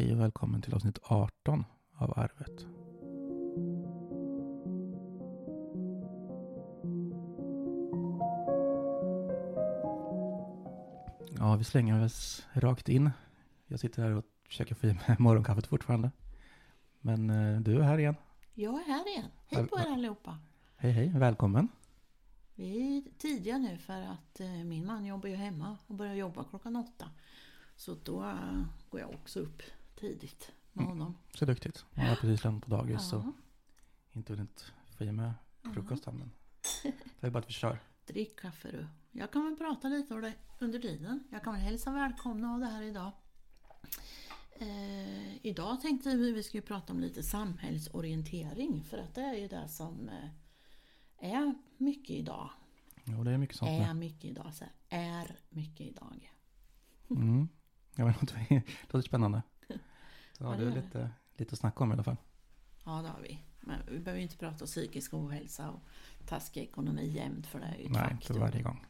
Hej och välkommen till avsnitt 18 av Arvet. Ja, vi slänger oss rakt in. Jag sitter här och försöker få i mig morgonkaffet fortfarande. Men eh, du är här igen. Jag är här igen. Hej på er allihopa. Hej, hej, välkommen. Vi är tidiga nu för att eh, min man jobbar ju hemma och börjar jobba klockan åtta. Så då eh, går jag också upp tidigt med Mm. honom. Så duktigt. Jag har precis lämnat på dagis så Ja. inte hunnit få i mig frukosten. Men det är bara att vi kör. Drick kaffe du. Jag kan väl prata lite om det under tiden. Jag kan väl hälsa välkomna av det här idag. Eh, idag tänkte vi vi skulle prata om lite samhällsorientering för att det är ju det som eh, är mycket idag. Jo, det är mycket sånt Är mycket idag. Så är mycket idag. Mm. Jag vet inte, det låter spännande. Ja, har det det. lite, lite att snacka om i alla fall. Ja, det har vi. Men vi behöver ju inte prata om psykisk ohälsa och taskig ekonomi jämt för det är ju ett Nej, inte faktum. varje gång.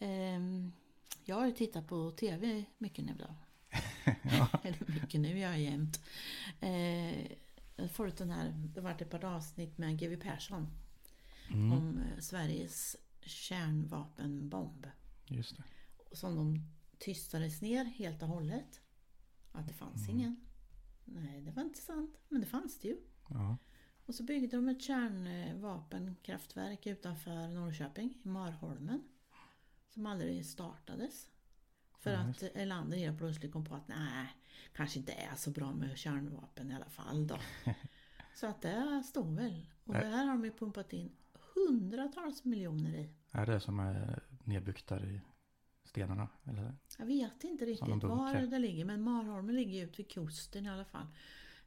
Ehm, jag har ju tittat på TV mycket nu då. Ja. Eller mycket nu, jag är jämt. Eh, förut den här, det var ett par avsnitt med GW Persson Mm, om eh, Sveriges kärnvapenbomb. just det. Som de tystades ner helt och hållet. Att det fanns Mm. ingen. Nej, det var inte sant. Men det fanns det ju. Ja. Och så byggde de ett kärnvapenkraftverk utanför Norrköping, i Marholmen. Som aldrig startades. För Ja, att Erlander helt plötsligt kom på att nej, kanske inte är så bra med kärnvapen i alla fall då. så att det stod väl. Och det här har de ju pumpat in hundratals miljoner i. Är det som är nedbyggt där i stenarna? Eller? Jag vet inte riktigt var det ligger men Marholmen ligger ute vid kusten i alla fall.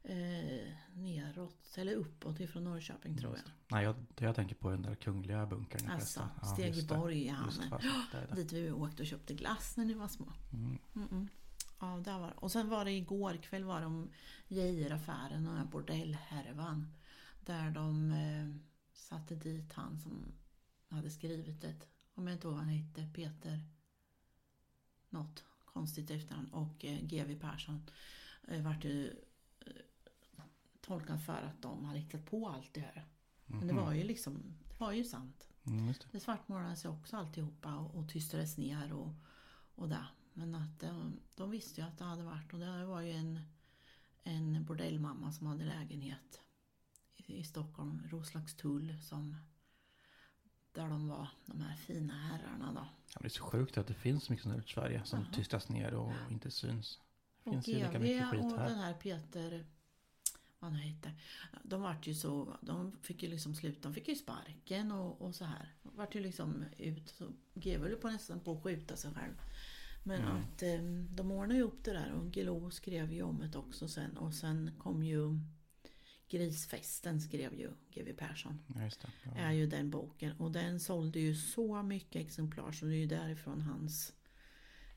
Eh, neråt eller uppåt ifrån Norrköping tror jag. Nej, jag, jag tänker på den där kungliga bunkern. i Alltså. Ja, Stegeborg är just det. han. Just det, det är det. Dit vi åkte och köpte glass när ni var små. Mm. Mm-mm. Ja, där var Och sen var det igår kväll var det om Geijeraffären och den här bordellhärvan. Där de eh, satte dit han som hade skrivit det. Om jag inte ihåg vad han hette. Peter något konstigt efternamn. Och eh, GW Persson eh, vart ju eh, tolkad för att de hade hittat på allt det här. Men det var ju liksom, det var ju sant. Mm, det. Det svartmålades ju också alltihopa och, och tystades ner och, och det. Men att de, de visste ju att det hade varit och det var ju en, en bordellmamma som hade lägenhet i, i Stockholm, Roslagstull som där de var, de här fina herrarna det är så sjukt att det finns så mycket sånt här i Sverige som Jaha. tystas ner och inte syns. Det Och finns ju lika mycket skit och här. den här Peter, vad han hette, de vart ju så, de fick ju liksom sluta, de fick ju sparken och, och så här. De vart ju liksom ut, så höll på nästan på att skjuta sig själv. Men Mm. att eh, de ordnade ju upp det där och Gelo skrev ju om det också sen och sen kom ju Grisfesten skrev ju GW Persson. Ja, det. Ja. Är ju den boken och den sålde ju så mycket exemplar så det är ju därifrån hans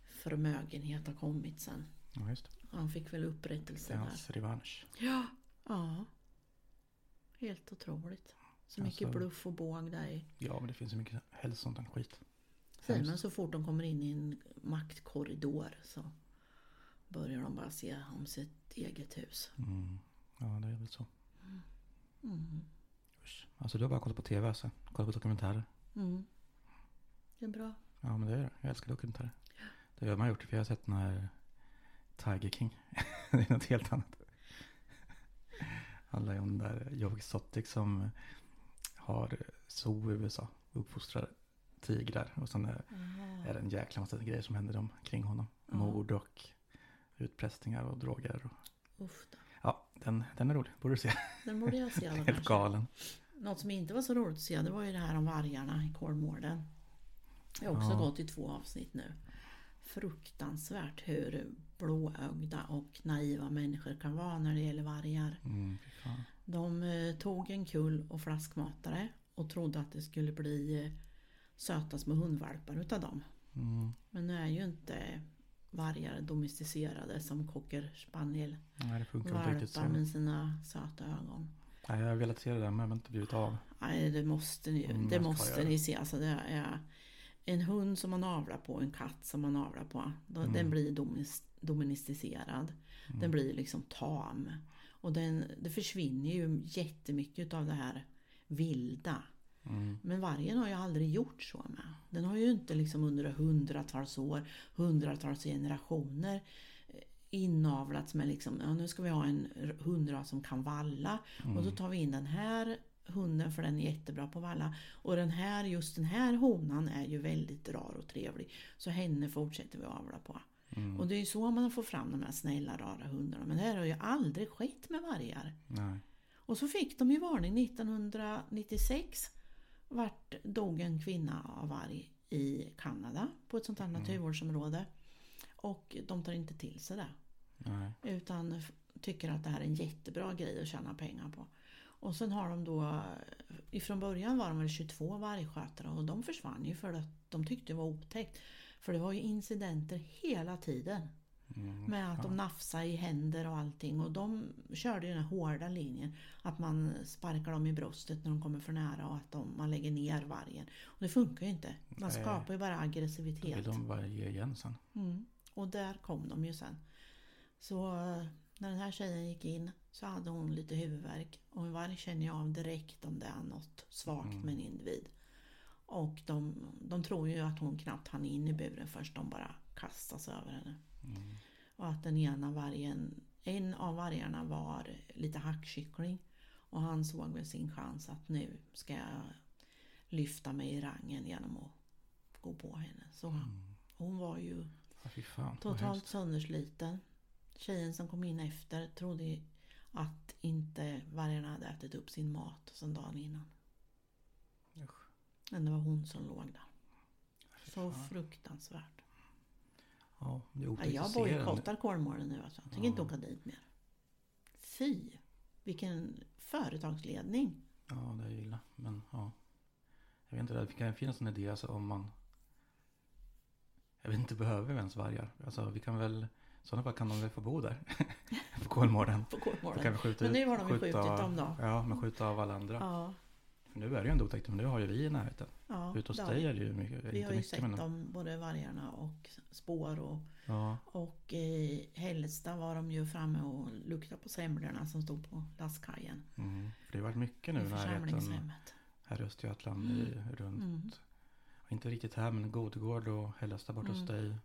förmögenhet har kommit sen. ja, just det. Han fick väl Det upprättelse är där. hans revansch. Ja. Ja. Helt otroligt. Så mycket Alltså- bluff och båg där i. Ja, men det finns så mycket där skit. Hemskt. men så fort de kommer in i en maktkorridor så börjar de bara se om sitt eget hus. Mm. Ja, det är väl så. Mm. Alltså du har bara kollat på tv alltså? Kollat på dokumentärer? Mm. Det är bra. Ja, men det är det. Jag älskar dokumentärer. Det har man gjort för jag har sett den här Tiger King. det är något helt annat. handlar ju om den där Joe Exotic som har zoo i USA. Uppfostrar tigrar. Och sen är, är det en jäkla massa grejer som händer om, kring honom. Ja. Mord och utpressningar och droger. Och, Uff då. Den, den är rolig. Borde du se. Den borde jag se. Helt kanske. galen. Något som inte var så roligt att se det var ju det här om vargarna i Kolmården. Jag har också Ja. gått i två avsnitt nu. Fruktansvärt hur blåögda och naiva människor kan vara när det gäller vargar. Mm. De eh, tog en kull och flaskmatade och trodde att det skulle bli eh, söta små hundvalpar utav dem. Mm. Men nu är ju inte vargar domesticerade som cocker spaniel. Nej, det funkar inte riktigt så. Med sina söta ögon. Nej, jag har velat se det där men jag har inte blivit av. Nej, det måste ni, Mm, det måste ni se. Alltså, det är en hund som man avlar på, en katt som man avlar på. Då, Mm. Den blir domis, domesticerad. Mm. Den blir liksom tam. Och den, det försvinner ju jättemycket av det här vilda. Mm. Men vargen har ju aldrig gjort så med. Den har ju inte liksom under hundratals år, hundratals generationer eh, inavlats med liksom, ja nu ska vi ha en hundras som kan valla. Och då tar vi in den här hunden för den är jättebra på valla. Och den här, just den här honan är ju väldigt rar och trevlig. Så henne fortsätter vi avla på. Mm. Och det är ju så man får fram de här snälla rara hundarna. Men det här har ju aldrig skett med vargar. Nej. Och så fick de ju varning 1996. Vart dog en kvinna av varg i Kanada på ett sånt här naturvårdsområde. Och de tar inte till sig det. Nej. Utan tycker att det här är en jättebra grej att tjäna pengar på. Och sen har de då, ifrån början var de väl 22 vargskötare och de försvann ju för att de tyckte det var otäckt. För det var ju incidenter hela tiden. Mm. Med att de nafsade i händer och allting. Och de körde ju den här hårda linjen. Att man sparkar dem i bröstet när de kommer för nära och att de, man lägger ner vargen. Och det funkar ju inte. Man Nej. skapar ju bara Då aggressivitet. vill de bara ge igen sen. Mm. Och där kom de ju sen. Så eh, när den här tjejen gick in så hade hon lite huvudvärk. Och en varg känner jag av direkt om det är något svagt med en individ. Och de, de tror ju att hon knappt hann in i buren först de bara kastas över henne. Mm. Och att den ena vargen, en av vargarna var lite hackkyckling. Och han såg väl sin chans att nu ska jag lyfta mig i rangen genom att gå på henne. Så hon var ju fan. Totalt söndersliten. Tjejen som kom in efter trodde att inte vargarna hade ätit upp sin mat sen dagen innan. Usch. Men det var hon som låg där. Så fruktansvärt. Ja, det är Ja, jag bojkottar Kolmården nu alltså. Jag tänker inte åka dit mer. Fy! Vilken företagsledning. Ja, det är illa. Men ja. Jag vet inte, det kan finnas en idé alltså, om man... Jag vet inte, behöver vi ens vargar? Alltså vi kan väl... I sådana fall kan de väl få bo där. på Kolmården. På Då kan Kolmården. vi skjuta Men nu har de ju skjuta- skjutit dem då. Ja, men skjuta av alla andra. Ja, nu är det ju ändå otäckt, men nu har ju vi i närheten. ja. Ute hos dig är det ju mycket, Vi har ju mycket sett men... dem, både vargarna och spår och Ja, Och i Hällestad var de ju framme och luktade på semlorna som stod på lastkajen. mm. För det har varit mycket nu I närheten här i Östergötland i, runt, Mm. inte riktigt här men Godegård och Hällestad bort hos Mm. dig.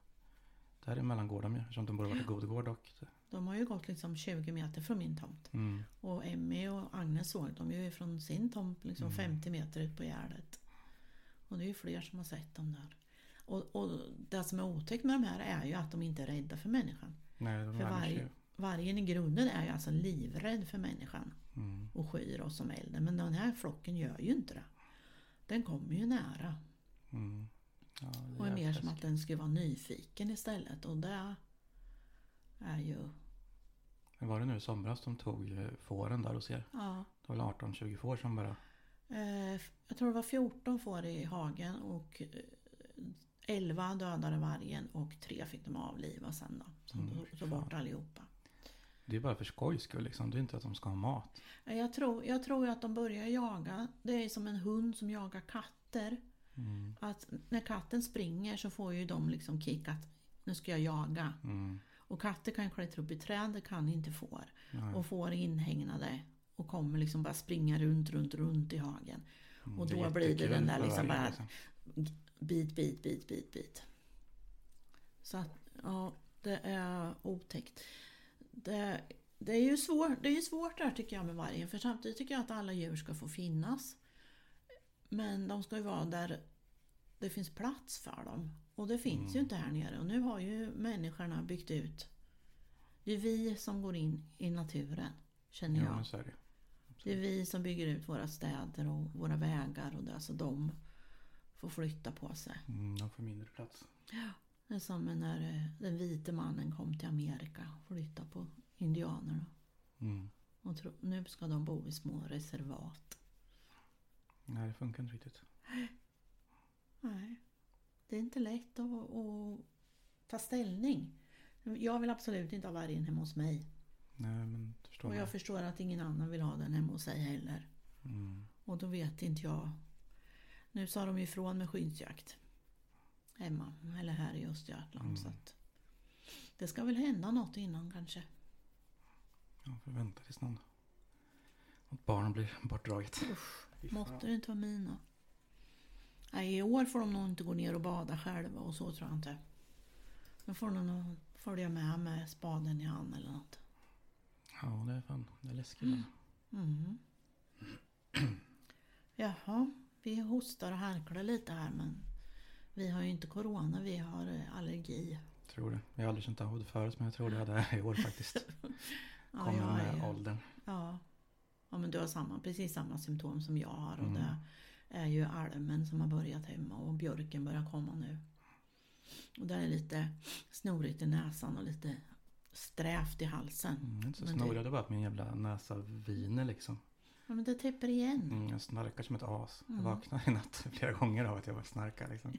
Däremellan går de ju, eftersom de borde varit i Godegård och... De har ju gått liksom 20 meter från min tomt. Mm. Och Emmy och Agnes såg dem ju från sin tomt liksom Mm. 50 meter ut på Gärdet. Och det är ju fler som har sett dem där. Och, och det som är otäckt med de här är ju att de inte är rädda för människan. Nej, de För varg, vargen i grunden är ju alltså livrädd för människan. Mm. Och skyr oss som elden. Men den här flocken gör ju inte det. Den kommer ju nära. Mm. Ja, det Och är mer som att den skulle vara nyfiken istället. Och det är ju... Men var det nu i somras de tog eh, fåren där hos er? Ja. Det var väl 18-20 får som bara... Eh, jag tror det var 14 får i hagen och eh, 11 dödade vargen och tre fick de avliva sen då. Som Mm, tog- bort allihopa. Det är bara för skojs skull liksom. Det är inte att de ska ha mat. Eh, Jag tror, jag tror att de börjar jaga. Det är som en hund som jagar katter. Mm. Att när katten springer så får ju de liksom kick att nu ska jag jaga. Mm. Och katter kan klättra upp i träd, det kan inte får. Nej. Och får är inhägnade och kommer liksom bara springa runt, runt, runt i hagen. Mm, och då blir det den där liksom bara- Bit, bit, bit, bit, bit. Så att, ja, det är otäckt. Det, det är ju svårt, det är svårt där tycker jag med vargen. För samtidigt tycker jag att alla djur ska få finnas. Men de ska ju vara där det finns plats för dem. Och det finns Mm. ju inte här nere. Och nu har ju människorna byggt ut. Det är vi som går in i naturen, känner Ja, jag. men så är det. Det är vi som bygger ut våra städer och våra vägar och det. Så de får flytta på sig. Mm, de får mindre plats. Det är som när eh, den vite mannen kom till Amerika och flyttade på indianerna. Mm. Och tro, nu ska de bo i små reservat. Nej, det funkar inte riktigt. Nej, det är inte lätt att, att ta ställning. Jag vill absolut inte ha vargen hemma hos mig. Nej, men förstår Och man. jag förstår att ingen annan vill ha den hemma hos sig heller. Mm. Och då vet inte jag. Nu sa de ju ifrån med skyddsjakt. Hemma, eller här i Östergötland. Mm. Så att Det ska väl hända något innan kanske. Ja, får vänta tills någon... Något barn blir bortdraget. Fan. Måtte det inte vara mina. Nej, i år får de nog inte gå ner och bada själva och så tror jag inte. De får de nog följa med med spaden i hand eller något. Ja, det är fan... Det är läskigt. alltså. Mm. Jaha, vi hostar och harklar lite här men vi har ju inte corona, vi har eh, allergi. Tror det. Jag har aldrig känt av det förut men jag tror det hade det i år faktiskt. Ja, Kommer jag med är- åldern. Ja. ja, men du har samma, precis samma symptom som jag har och Mm. det är ju almen som har börjat hemma och björken börjar komma nu. Och där är lite snorigt i näsan och lite strävt i halsen. Mm, så Men det- snorig, det var att min jävla näsa viner liksom. Ja, men det täpper igen. Mm, jag snarkar som ett as. Jag Mm. vaknade i natt flera gånger av att jag var snarkar liksom.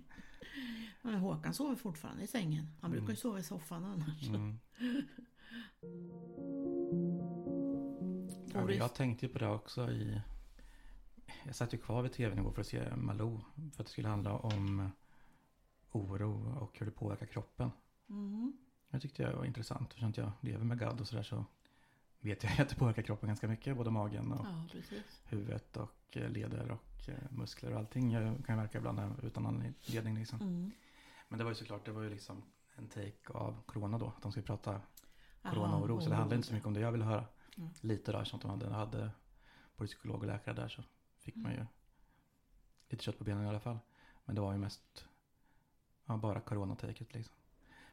Men Håkan sover fortfarande i sängen. Han brukar ju Mm. sova i soffan annars. Mm. Ja, jag tänkte ju på det också i... Jag satt ju kvar vid tvn igår för att se Malou. För att det skulle handla om oro och hur det påverkar kroppen. Mm. Jag tyckte det var intressant. Eftersom jag lever med GAD och sådär så vet jag att det påverkar kroppen ganska mycket. Både magen och Ja, huvudet och eh, leder och eh, muskler och allting. Jag kan verka ibland utan anledning liksom. Mm. Men det var ju såklart, det var ju liksom en take av corona då. Att de skulle prata Jaha, coronaoro. Så det handlar inte så mycket om det jag ville höra. Mm. Lite där, som de hade, hade både psykolog och läkare där så fick man ju lite kött på benen i alla fall. Men det var ju mest ja, bara coronataket liksom.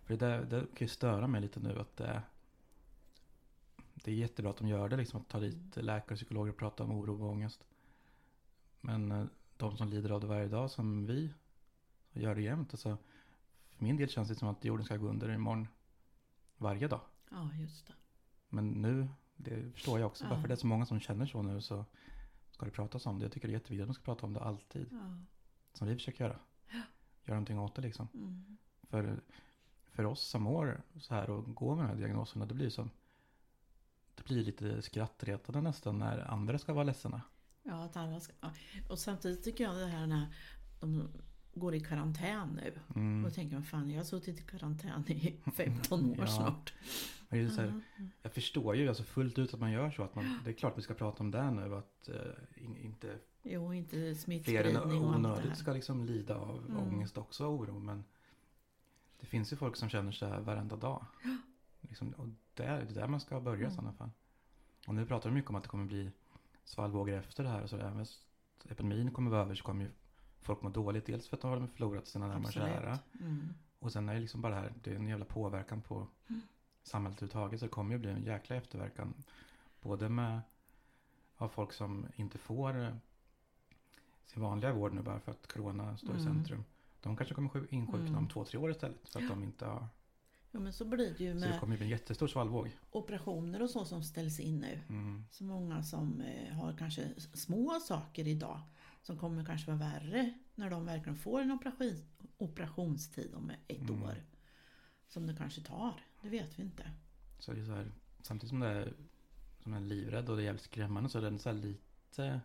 För det, där, det kan ju störa mig lite nu att det, det är jättebra att de gör det liksom. Att ta dit läkare och psykologer och prata om oro och ångest. Men eh, de som lider av det varje dag som vi som gör det jämt. Alltså, för min del känns det som att jorden ska gå under imorgon varje dag. Ja, just det. Men nu, det förstår jag också. Ja. Varför det är så många som känner så nu så ska det pratas om det. Jag tycker det är jätteviktigt att man ska prata om det alltid. Ja. Som vi försöker göra. Göra någonting åt det liksom. Mm. För, för oss som mår så här och går med de här diagnoserna, det blir som det blir lite skrattretande nästan när andra ska vara ledsna. Ja, att alla ska, ja. Och samtidigt tycker jag det här när de går i karantän nu. Mm. Och tänker man fan jag har suttit i karantän i 15 år Ja. snart. Men så här, jag förstår ju alltså fullt ut att man gör så. Att man, det är klart vi ska prata om det nu. Att in, inte Jo, inte fler än onödigt ska liksom lida av Mm. ångest också och oro. Men det finns ju folk som känner så här varenda dag. Liksom, och det är där man ska börja i Mm. sådana fall. Och nu pratar de mycket om att det kommer bli svallvågor efter det här. Och så där. Men epidemin kommer vara över så kommer ju folk må dåligt. Dels för att de har förlorat sina närmare kära. Mm. Och sen är det liksom bara det här, det är en jävla påverkan på Mm. samhället överhuvudtaget. Så det kommer ju bli en jäkla efterverkan. Både med av folk som inte får eh, sin vanliga vård nu bara för att corona står i Mm. centrum. De kanske kommer sjuk- insjukna Mm. om två, tre år istället. För att de inte har... Jo, men så blir det ju Så det med kommer ju bli en jättestor svallvåg. operationer och så som ställs in nu. Mm. Så många som eh, har kanske små saker idag som kommer kanske vara värre när de verkligen får en operation, operationstid om ett Mm. år. Som det kanske tar, det vet vi inte. Så det är så här, samtidigt som det är som är livrädd och det är jävligt skrämmande så är det så här lite,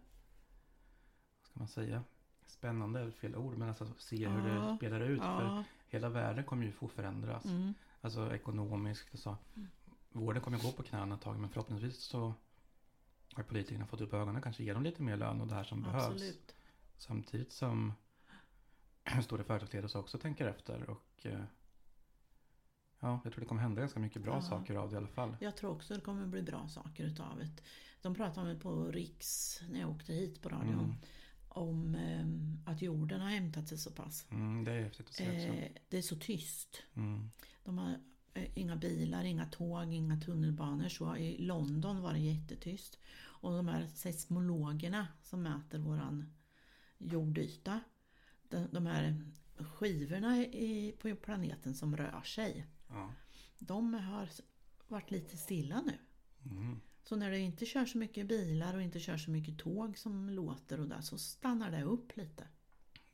vad ska man säga, spännande är fel ord, men alltså se hur Ja. det spelar ut. För Ja. hela världen kommer ju få förändras. Mm. Alltså ekonomiskt och så. Vården kommer gå på knäna ett tag men förhoppningsvis så har politikerna fått upp ögonen kanske ger dem lite mer lön och det här som behövs. Absolut. Samtidigt som stora företagsledare också tänker efter och eh, ja, jag tror det kommer hända ganska mycket bra Ja. saker av det i alla fall. Jag tror också det kommer bli bra saker utav det. De pratade om det på Riks när jag åkte hit på radion. Mm. Om eh, att jorden har hämtat sig så pass. Mm, det är häftigt att se också. Eh, det är så tyst. Mm, De har inga bilar, inga tåg, inga tunnelbanor. Så i London var det jättetyst. Och de här seismologerna som mäter våran jordyta. De, de här skivorna i, på planeten som rör sig. ja. De har varit lite stilla nu. Mm, Så när det inte kör så mycket bilar och inte kör så mycket tåg som låter och där så stannar det upp lite.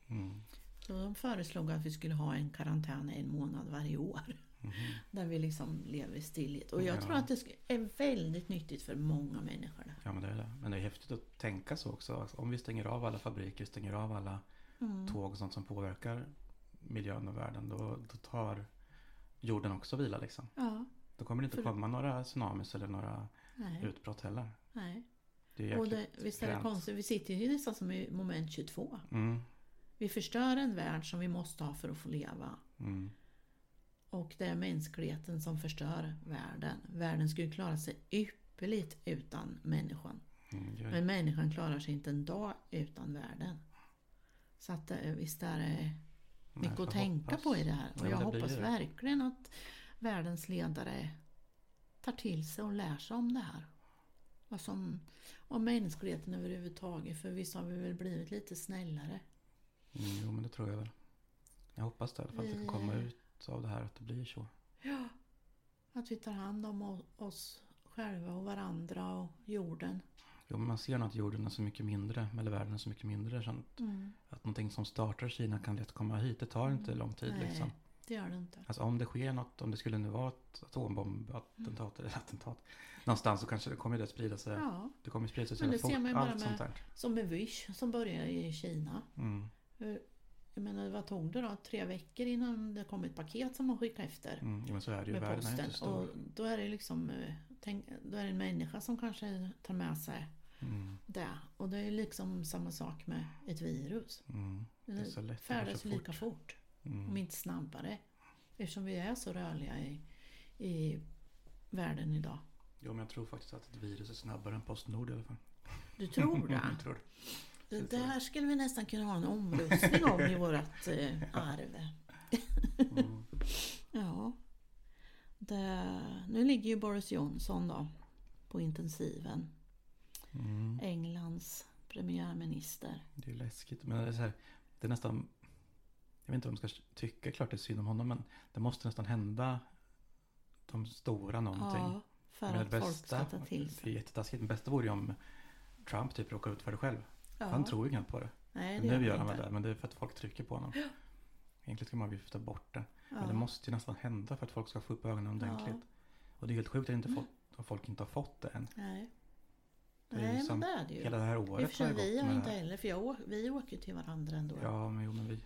mm, Så de föreslog att vi skulle ha en karantän en månad varje år. Mhm. Där vi liksom lever i stillhet. Och jag Ja. tror att det är väldigt nyttigt för många människor. det. Ja men det är det. Men det är häftigt att tänka så också. Alltså, Om vi stänger av alla fabriker, stänger av alla Mm. tåg och sånt som påverkar miljön och världen. Då, då tar jorden också vila liksom. Ja, Då kommer det inte För- komma några tsunamis eller några nej. utbrott heller. nej. Det är Och det, visst är det konstigt, vi sitter ju nästan som i moment 22. Mm, Vi förstör en värld som vi måste ha för att få leva. mm, Och det är mänskligheten som förstör världen. Världen skulle klara sig ypperligt utan människan. mm, Men människan klarar sig inte en dag utan världen. Så att eh, visst är det mycket att tänka hoppas. på i det här. Och Ja, jag hoppas det. verkligen att världens ledare tar till sig och lär sig om det här. Vad som, om mänskligheten överhuvudtaget. För visst har vi väl blivit lite snällare. Mm, jo, men det tror jag väl. Jag hoppas det i alla fall, att det kan komma Vi- av det här, att det blir så. Ja, att vi tar hand om oss själva och varandra och jorden. Jo, men man ser nog att jorden är så mycket mindre, eller världen är så mycket mindre. Så att, Mm. att någonting som startar i Kina kan lätt komma hit. Det tar inte lång tid Nej. liksom. Det gör det inte. Alltså om det sker något, om det skulle nu vara ett atombombattentat eller attentat. Någonstans så kanske det kommer det sprida sig. Ja, Det kommer sprida sig så Men det ser fort. man ju bara med- som med Wish som började i Kina. Mm, Hur- Jag menar, vad tog det då? Tre veckor innan det kom ett paket som de skickade efter. mm, men så är det ju. med är posten. stor. Och då är det liksom eh, tänk, då är det en människa som kanske tar med sig Mm, det. Och det är liksom samma sak med ett virus. mm, det är så lätt. Färdas så lika fort. fort. Mm. Om inte snabbare. Eftersom vi är så rörliga i, i världen idag. Jo, men jag tror faktiskt att ett virus är snabbare än Postnord i alla fall. Du tror det? jag tror det. Det där skulle vi nästan kunna ha en omröstning om i vårt eh, arv. Mm. Ja. Det, nu ligger ju Boris Johnson då på intensiven. Mm. Englands premiärminister. Det är läskigt. Men det är, så här, det är nästan... Jag vet inte om man ska tycka klart det är synd om honom. Men det måste nästan hända de stora någonting. Ja, för Men att folk ska ta till Det är sig. jättetaskigt. Det bästa vore ju om Trump typ råkar ut för det själv. Ja. Han tror ju knappt på det. Nej, det nu gör han väl det. Men det är för att folk trycker på honom. Egentligen ska man vifta bort det. Ja. Men det måste ju nästan hända för att folk ska få upp ögonen ordentligt. Och det är helt sjukt att, inte fått, att folk inte har fått det än. Nej. Det är Nej, men det är det ju. Hela det här året för har ju vi gått har inte heller, för jag, vi åker ju till varandra ändå. Ja, men jo, men vi...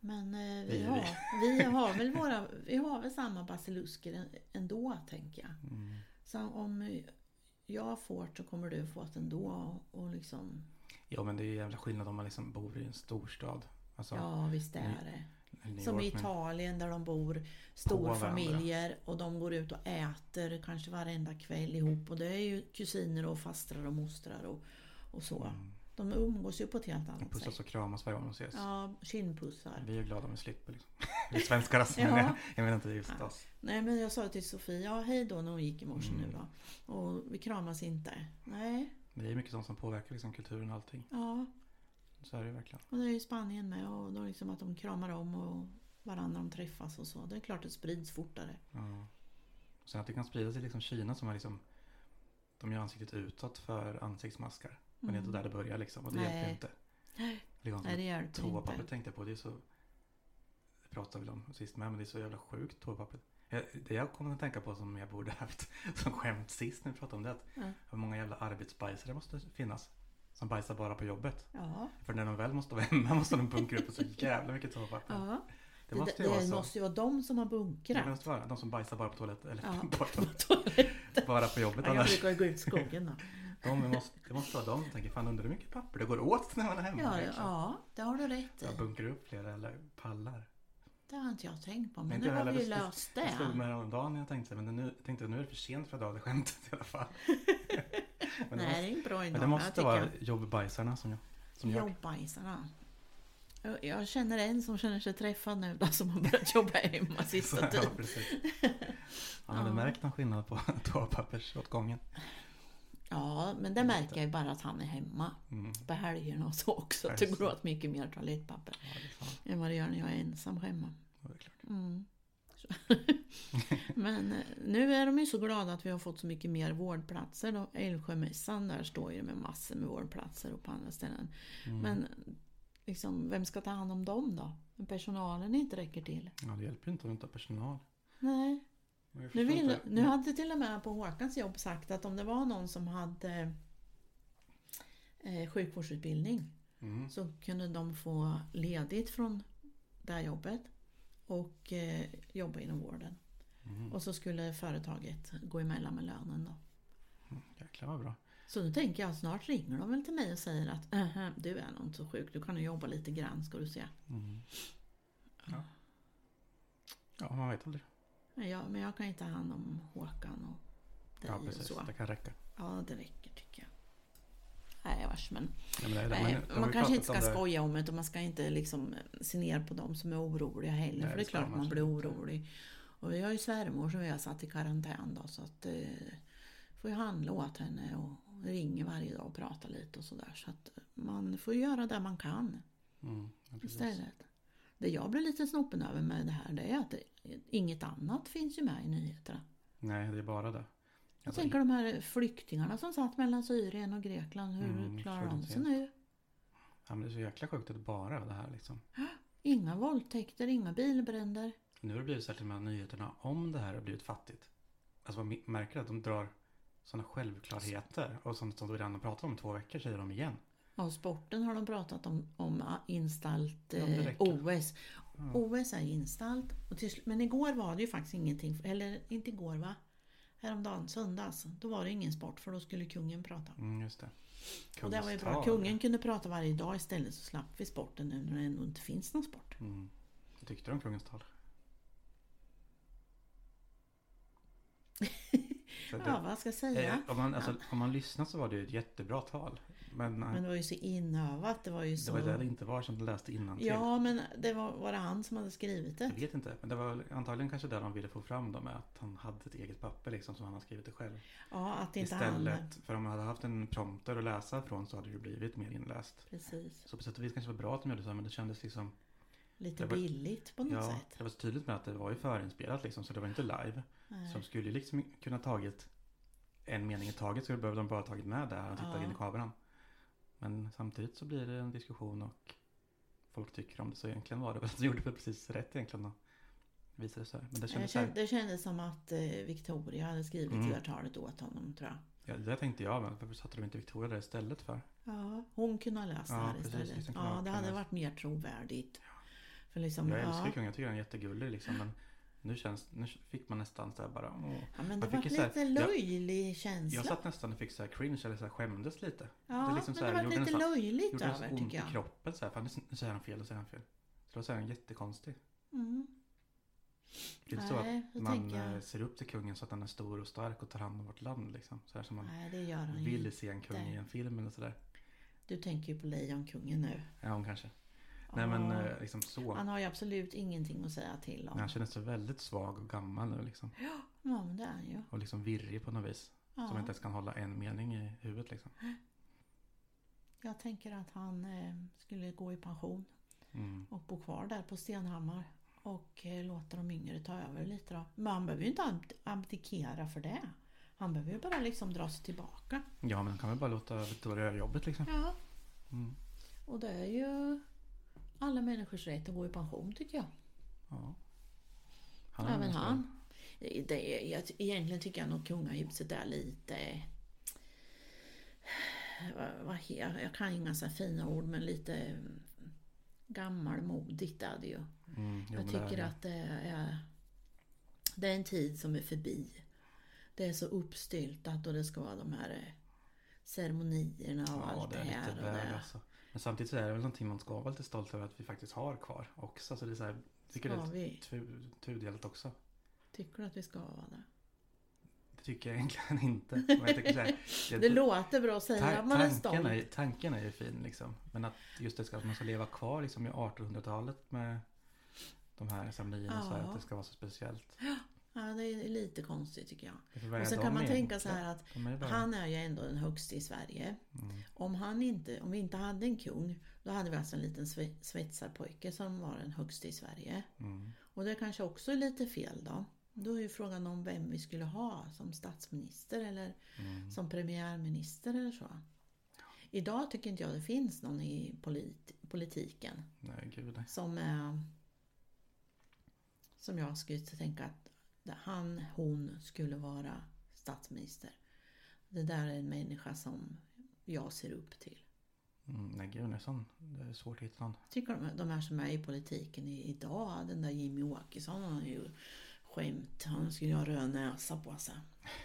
Men eh, Vi- vi, har, vi har väl våra, vi har väl samma basilusker än- ändå, tänker jag. Mm. Så om jag får det så kommer du få det ändå. Och liksom, Ja, men det är ju jävla skillnad om man liksom bor i en storstad. Alltså, ja visst är det. New Som i York, Italien där de bor storfamiljer och de går ut och äter kanske varenda kväll ihop. Och det är ju kusiner och fastrar och mostrar och, och så. Mm. De umgås ju på ett helt annat pussas sätt. och kramas varje gång de ses. Ja, kindpussar. Vi är glada om vi slipper liksom. Vi svenskar alltså. Ja. Men jag, jag menar inte just Ja. oss. Nej men jag sa till Sofie, ja hej då när hon gick i morse Mm. nu då. Och vi kramas inte. Nej, Det är mycket sånt som påverkar liksom kulturen och allting. ja. Så är det verkligen. Och det är ju Spanien med och då liksom att de kramar om och varandra de träffas och så. Det är klart det sprids fortare. Ja. Och sen att det kan sprida sig liksom Kina som har liksom De gör ansiktet utåt för ansiktsmaskar. Men det är Mm. inte där det börjar liksom. Och det Nej. hjälper inte. Likadant Nej det hjälper inte. tänkte jag på. Det är så Det pratade vi om sist med. Men det är så jävla sjukt toapapper. Jag- Det jag kommer att tänka på som jag borde haft som skämt sist när vi pratade om det. Att Ja. hur många jävla arbetsbajsare det måste finnas. Som bajsar bara på jobbet. Ja, För när de väl måste vara hemma måste de bunkra upp så jävla mycket toapapper. ja. Det måste ju det vara så. måste ju vara de som har Det bunkrat. måste vara de som bajsar bara på toaletten. Eller Ja. på, på toaletten. bara på jobbet Ja, Jag annars. brukar gå ut i skogen då. De måste, det måste vara de som tänker, fan undrar hur mycket papper det går åt när man är hemma. Ja, ja, det har du rätt Jag i. bunkrar upp flera eller pallar. Det har inte jag tänkt på. Men nu jag har vi ju Det- löst Det slog det. mig häromdagen när jag tänkte, men nu, jag tänkte nu är det för sent för att dra det skämtet i alla fall. men, det Nej, måste, det är en bra men innan. det måste vara jag. jobbbajsarna som jag. Som jag. Jobbajsarna. Jag- Jag känner en som känner sig träffad nu då, som har börjat jobba hemma sista ja, tiden. precis. Har du Ja. märkt någon skillnad på toapappersåtgången? Ja, men det märker jag ju bara att han är hemma Mm. på helgerna och så också. Att det går åt mycket mer toalettpapper Ja, än vad det gör när jag är ensam hemma. Ja. Mm. Men eh, nu är de ju så glada att vi har fått så mycket mer vårdplatser. Då. Älvsjömässan där står ju med massor med vårdplatser och på andra ställen. Mm. Men liksom, vem ska ta hand om dem då? Personalen inte räcker till. Ja, det hjälper ju inte om du inte har personal. Nej. Nu, vill, nu hade till och med på Håkans jobb sagt att om det var någon som hade eh, sjukvårdsutbildning Mm. så kunde de få ledigt från det här jobbet och eh, jobba inom vården. Mm. Och så skulle företaget gå emellan med lönen då. Jäklar vad bra. Så nu tänker jag snart ringer de väl till mig och säger att "Ähä, du är nog inte så sjuk, du kan ju jobba lite grann ska du se. Mm. Ja. ja, man vet aldrig. Men jag, men jag kan ju ta hand om Håkan och dig Ja, och precis. så. Det kan räcka. Ja, det räcker tycker jag. Nej, vars men. Ja, men det. Nej, man ju kanske inte ska om skoja om det och man ska inte liksom se ner på dem som är oroliga heller. Nej, för det är klart man man blir orolig. Och vi har ju svärmor som vi har satt i karantän då så att eh, får ju handla åt henne och ringer varje dag och pratar lite och sådär. Så att man får göra det man kan Mm, ja, istället. Det jag blir lite snoppen över med det här det är att det, inget annat finns ju med i nyheterna. Nej, det är bara det. Jag Alltså, tänker de här flyktingarna som satt mellan Syrien och Grekland. Hur Mm, klarar de sig nu? Ja, men det är så jäkla sjukt att det bara är det här liksom. Inga våldtäkter, inga bilbränder. Nu har det blivit de här nyheterna om det här har blivit fattigt. Alltså man märker att de drar sådana självklarheter. Och som, som vi redan har pratat om två veckor säger de igen. Och sporten har de pratat om, om Ja, det eh. OS. Ja. OS är installt. Och till, men igår var det ju faktiskt ingenting. Eller inte igår va? Häromdagen, söndags. Då var det ingen sport för då skulle kungen prata. Mm, just det. Och det var ju bra. Kungstal. Kungen kunde prata varje dag istället så slapp vi sporten nu när det ändå inte finns någon sport. Mm. Vad tyckte du om kungens tal? Det- Ja, vad ska jag säga? eh, om, man, alltså, om man lyssnar så var det ett jättebra tal. Men, Men det var ju så inövat. Det var ju det så... var det det inte var som du läste innantill. Ja, men det var, var det han som hade skrivit det? Jag vet inte, men det var antagligen kanske det de ville få fram då med att han hade ett eget papper liksom som han har skrivit det själv. Ja, att inte han... Istället, för om man hade haft en prompter att läsa från så hade det ju blivit mer inläst. Precis. Så på sätt och vis kanske det var bra att de gjorde så, men det kändes liksom Lite Det var- billigt på något Ja, sätt. det var så tydligt med att det var ju förinspelat liksom, så det var inte live. Nej. Så de skulle liksom kunna tagit en mening i taget så behövde de bara tagit med det här och tittat Ja. in i kameran. Men samtidigt så blir det en diskussion och folk tycker om det. Så egentligen var det väl, så gjorde väl precis rätt egentligen och visade det så här. Men det kändes här, det kändes som att eh, Victoria hade skrivit Mm. det där talet åt honom tror jag. ja, det tänkte jag, men varför satte de inte Victoria där istället för? Ja, hon kunde ha läst Ja, det här precis, istället. Ja, det hade varit mer trovärdigt. För liksom, Jag älskar ja, kungen, jag tycker han är jättegullig liksom. Men nu känns, nu fick man nästan så här bara, åh. ja, men det var här- lite jag- löjlig känsla. Jag satt nästan och fick så här cringe eller så här skämdes lite. ja, det liksom men så här, det var gjorde lite löjligt Gjorde det så över ont tycker i jag. kroppen så här, fan nu säger han fel och säger han fel. Så då säger han jättekonstig. Mm. Det är inte så att man jag- eh, ser upp till kungen så att han är stor och stark och tar hand om vårt land liksom. Så här som man Nej, det vill se en kung i en film eller sådär. Du tänker ju på Lejonkungen nu. Ja, hon kanske. Nej men Ja. eh, liksom så. Han har ju absolut ingenting att säga till om. Han känner sig väldigt svag och gammal nu liksom. Ja, men det är han ju. Och liksom virrig på något vis. Ja. Som inte ens kan hålla en mening i huvudet liksom. Jag tänker att han eh, skulle gå i pension Mm. och bo kvar där på Stenhammar. Och eh, låta de yngre ta över lite då. Men han behöver ju inte ab- abdikera för det. Han behöver ju bara liksom dra sig tillbaka. Ja men han kan väl bara låta Victoria göra jobbet liksom. Ja. Mm. Och det är ju alla människors rätt att gå i pension tycker jag. Ja. Han Även han. Det jag, egentligen tycker jag nog kungahuset är lite... Vad, vad, jag kan inga så fina ord men lite mm, gammalmodigt är det ju. Mm, jo, Jag tycker det. att det är, det är en tid som är förbi. Det är så uppstyltat och det ska vara de här eh, ceremonierna och Ja, allt det det, är här. Och det. alltså. Men samtidigt så är det väl någonting man ska vara lite stolt över att vi faktiskt har kvar också. Så det är så här, tycker Ska det är tu- tudelat också. Tycker du att vi ska vara det? Det tycker jag egentligen inte. Jag här, det, Det låter bra att säga ta- att man är stolt. är, tanken är ju fin liksom. Men att just det ska, att man ska leva kvar liksom i 1800-talet med de här så här, Ja. att det ska vara så speciellt. Ja, det är lite konstigt tycker jag. Och sen kan man tänka så här att De är bara, han är ju ändå den högste i Sverige. mm, Om, han inte, om vi inte hade en kung, då hade vi alltså en liten sve- svetsarpojke som var den högste i Sverige. mm, Och det kanske också är lite fel då. Då är ju frågan om vem vi skulle ha som statsminister eller mm. som premiärminister eller så. Idag tycker inte jag det finns någon i polit- politiken Nej, som är som jag skulle tänka att han, hon skulle vara statsminister. Det där är en människa som jag ser upp till. Mm, nej, gud, det är, är svårt att hitta någon. Tycker de, de här som är i politiken idag, den där Jimmy Åkesson, han har ju skämt. Han skulle ju ha röd näsa på sig.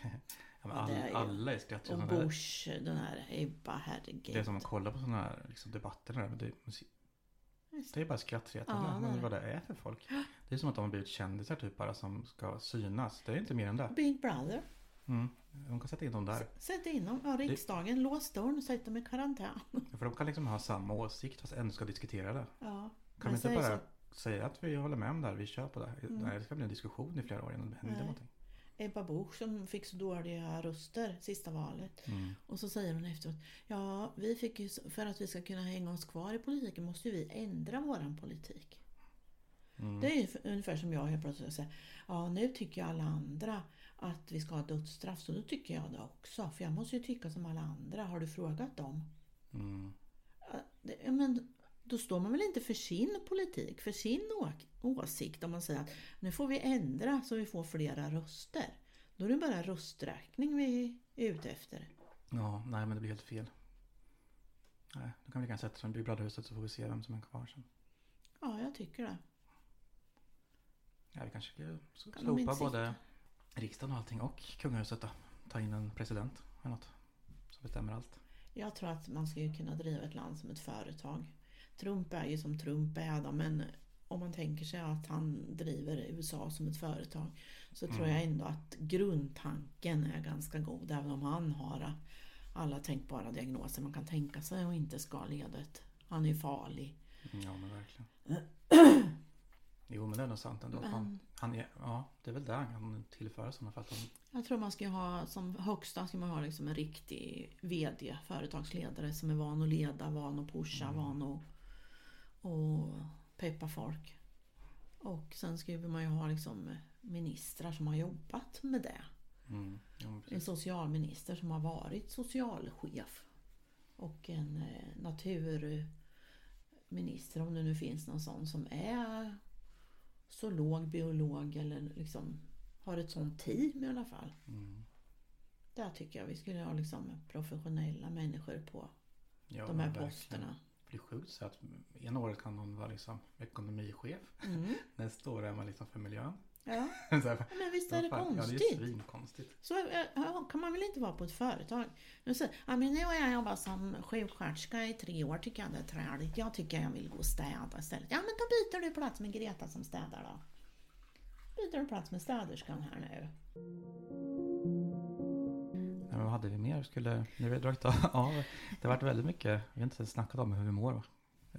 Ja, all, är ju- alla är skrattade. Och där- Bush, den här Ebba, herregud. Det är som att kolla på sådana här liksom, debatter. Där, det, det är bara skrattretande. Ja, det men det. vad det är för folk. Det är som att de har blivit kändisar typ bara som ska synas. Det är inte mer än det. Big Brother. Mm. De kan sätta in dem där. Sätt in dem, ja, riksdagen, lås dörren och sätt dem i karantän. För de kan liksom ha samma åsikt fast ändå ska diskutera det. Ja. Kan vi inte bara så- säga att vi håller med om det här, vi kör på det. Mm. Nej, det ska bli en diskussion i flera år innan det händer Nej. någonting. Ebba Busch som fick så dåliga röster sista valet. Mm. Och så säger hon efteråt, ja, vi fick ju, för att vi ska kunna hänga oss kvar i politiken måste ju vi ändra våran politik. Mm. Det är ju ungefär som jag helt plötsligt säger, ja nu tycker ju alla andra att vi ska ha dödsstraff så då tycker jag det också. För jag måste ju tycka som alla andra. Har du frågat dem? Mm. Ja, Men då står man väl inte för sin politik, för sin åsikt om man säger att nu får vi ändra så vi får flera röster. Då är det bara rösträkning vi är ute efter. Ja, nej men det blir helt fel. Nej, då kan vi kanske sätta dem i Brother-huset så får vi se vem som är kvar sen. Ja, jag tycker det. Ja, vi kanske ska Kan slopa både riksdagen och allting och kungahuset då. Ta in en president eller något. Som bestämmer allt. Jag tror att man ska ju kunna driva ett land som ett företag. Trump är ju som Trump är då, men om man tänker sig att han driver USA som ett företag så tror Mm. jag ändå att grundtanken är ganska god även om han har alla tänkbara diagnoser man kan tänka sig och inte skalledet. Han är ju farlig. Mm, Ja men verkligen. Jo men det är nog sant ändå. Men- Han, han är, ja, det är väl det han kan tillföra i sådana fall. Jag tror man ska ha som högsta ska man ha liksom en riktig VD, företagsledare som är van att leda, van att pusha, Mm. van att och peppa folk. Och sen skulle man ju ha liksom ministrar som har jobbat med det. mm, ja, En socialminister som har varit socialchef. Och en eh, naturminister, om det nu finns någon sån, som är zoolog, biolog eller liksom har ett sånt team i alla fall. Mm. Där tycker jag vi skulle ha liksom professionella människor på Ja, de här posterna. Blir sjukt så att ena året kan någon vara liksom ekonomichef. Mm. Nästa år är man liksom för miljön. Ja. Här, Men visst är det fan, Ja, det konstigt? är svinkonstigt. Så eh, ja, kan man väl inte vara på ett företag? Nu säger ja, men nu har jag jobbat som sjuksköterska i tre år, tycker jag det är träligt. Jag tycker jag vill gå och städa istället. Ja, men då byter du plats med Greta som städar då. Byter du plats med städerskan här nu. Vad hade vi mer? Skulle, nu vi dragit av. Det har varit väldigt mycket. Vi har inte snackat om hur vi mår va?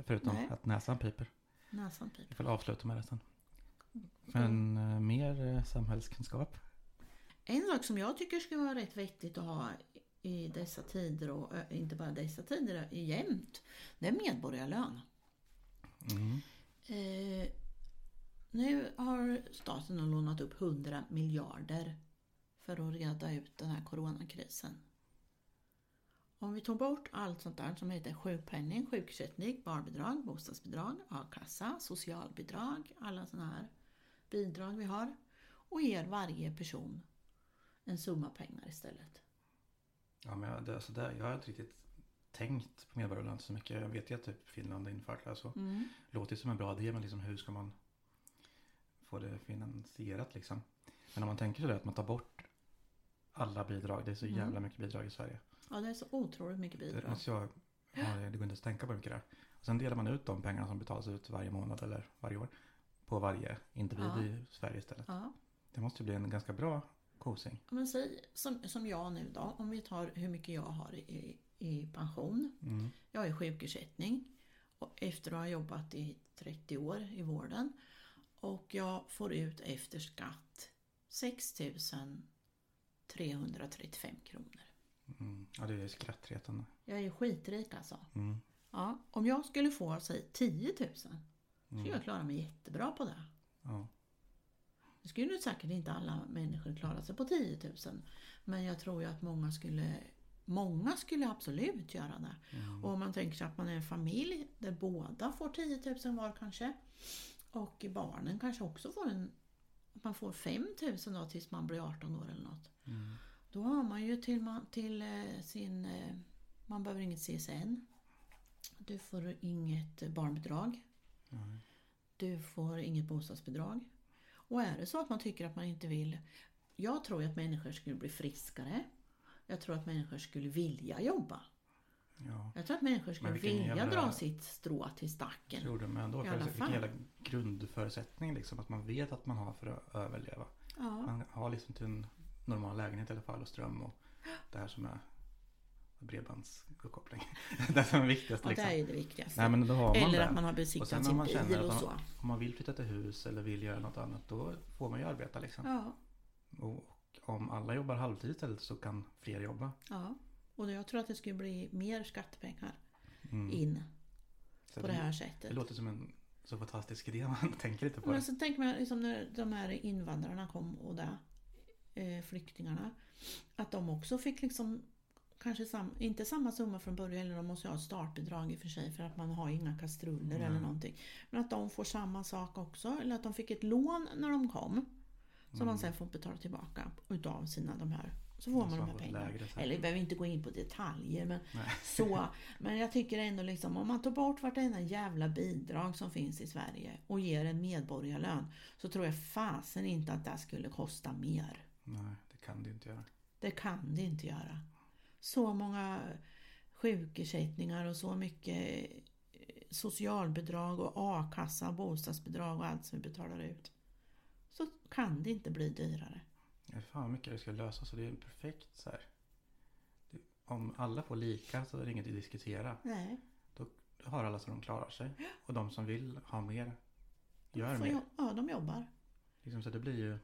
Förutom Nej. att näsan piper. Näsan piper. Vi får avsluta med det sen. Men eh, mer eh, samhällskunskap. En sak som jag tycker skulle vara rätt vettigt att ha i dessa tider och ö, inte bara dessa tider, jämt. Det är medborgarlön. Mm. Eh, nu har staten lånat upp 100 miljarder för att reda ut den här coronakrisen. Om vi tog bort allt sånt där som heter sjukpenning, sjukersättning, barnbidrag, bostadsbidrag, a-kassa, socialbidrag, alla sådana här bidrag vi har och ger varje person en summa pengar istället. Ja, men det, alltså det, jag har inte riktigt tänkt på medborgarlön så mycket. Jag vet ju att typ Finland har infört det. Så. Mm. Låter som en bra idé men liksom hur ska man få det finansierat liksom. Men om man tänker sig det att man tar bort alla bidrag. Det är så Mm. jävla mycket bidrag i Sverige. Ja, det är så otroligt mycket Det, bidrag. alltså jag, ja, det går inte att tänka på hur mycket det är. Och sen delar man ut de pengarna som betalas ut varje månad eller varje år. På varje individ Ja. i Sverige istället. Ja. Det måste ju bli en ganska bra kosing. Men säg som, som jag nu då, om vi tar hur mycket jag har i, i pension. Mm. Jag har sjukersättning och efter att ha jobbat i 30 år i vården. Och jag får ut efter skatt 6 335 kronor. Mm. Ja, det är skrattretande. Jag är skitrik alltså. Mm. Ja, om jag skulle få, säg 10 000, så skulle Mm. jag klara mig jättebra på det. Ja. Det skulle ju säkert inte alla människor klara sig på 10 000. Men jag tror ju att många skulle, många skulle absolut göra det. Mm. Och om man tänker sig att man är en familj där båda får 10 000 var kanske. Och barnen kanske också får en, att man får 5 000 då tills man blir 18 år eller något. Mm. Då har man ju till, man- till eh, sin, eh, man behöver inget CSN. Du får inget barnbidrag. Nej. Du får inget bostadsbidrag. Och är det så att man tycker att man inte vill... Jag tror ju att människor skulle bli friskare. Jag tror att människor skulle vilja jobba. Ja, Jag tror att människor skulle vilja jävla- dra sitt strå till stacken. tror det. Men ändå, I alla vilken fall. jävla grundförutsättning liksom. Att man vet att man har för att överleva. Ja, Man har liksom till en normal lägenhet i alla fall och ström och det här som är bredbandsuppkoppling. det är viktigast ja det liksom. är ju det viktigaste. Nej men då har man Eller det. att man har besiktat sin man bil och man- så. Om man vill flytta till hus eller vill göra något annat då får man ju arbeta liksom. Ja, Och om alla jobbar halvtid istället så kan fler jobba. ja. Och jag tror att det skulle bli mer skattepengar Mm. in Så på det här sättet. Det låter som en så fantastisk idé man tänker inte på Men det. så tänker man liksom när de här invandrarna kom och där, eh, flyktingarna, att de också fick liksom kanske sam, inte samma summa från början, eller de måste ha ett startbidrag i och för sig för att man har inga kastruller Nej. eller någonting. Men att de får samma sak också, eller att de fick ett lån när de kom som man sen får betala tillbaka utav sina de här. Så får man så de man här pengarna. Eller vi behöver inte gå in på detaljer men Nej. så. Men jag tycker ändå liksom om man tar bort vartenda jävla bidrag som finns i Sverige och ger en medborgarlön så tror jag fasen inte att det skulle kosta mer. Nej, det kan det inte göra. Det kan det inte göra. Så många sjukersättningar och så mycket eh, socialbidrag och a-kassa, bostadsbidrag och allt som vi betalar ut. Så kan det inte bli dyrare. Fan vad mycket det ska lösa så det är perfekt så här. Om alla får lika så är det inget att diskutera. Nej. Då har alla så de klarar sig. Och de som vill ha mer gör mer. Ja, de jobbar. Liksom, så det blir ju...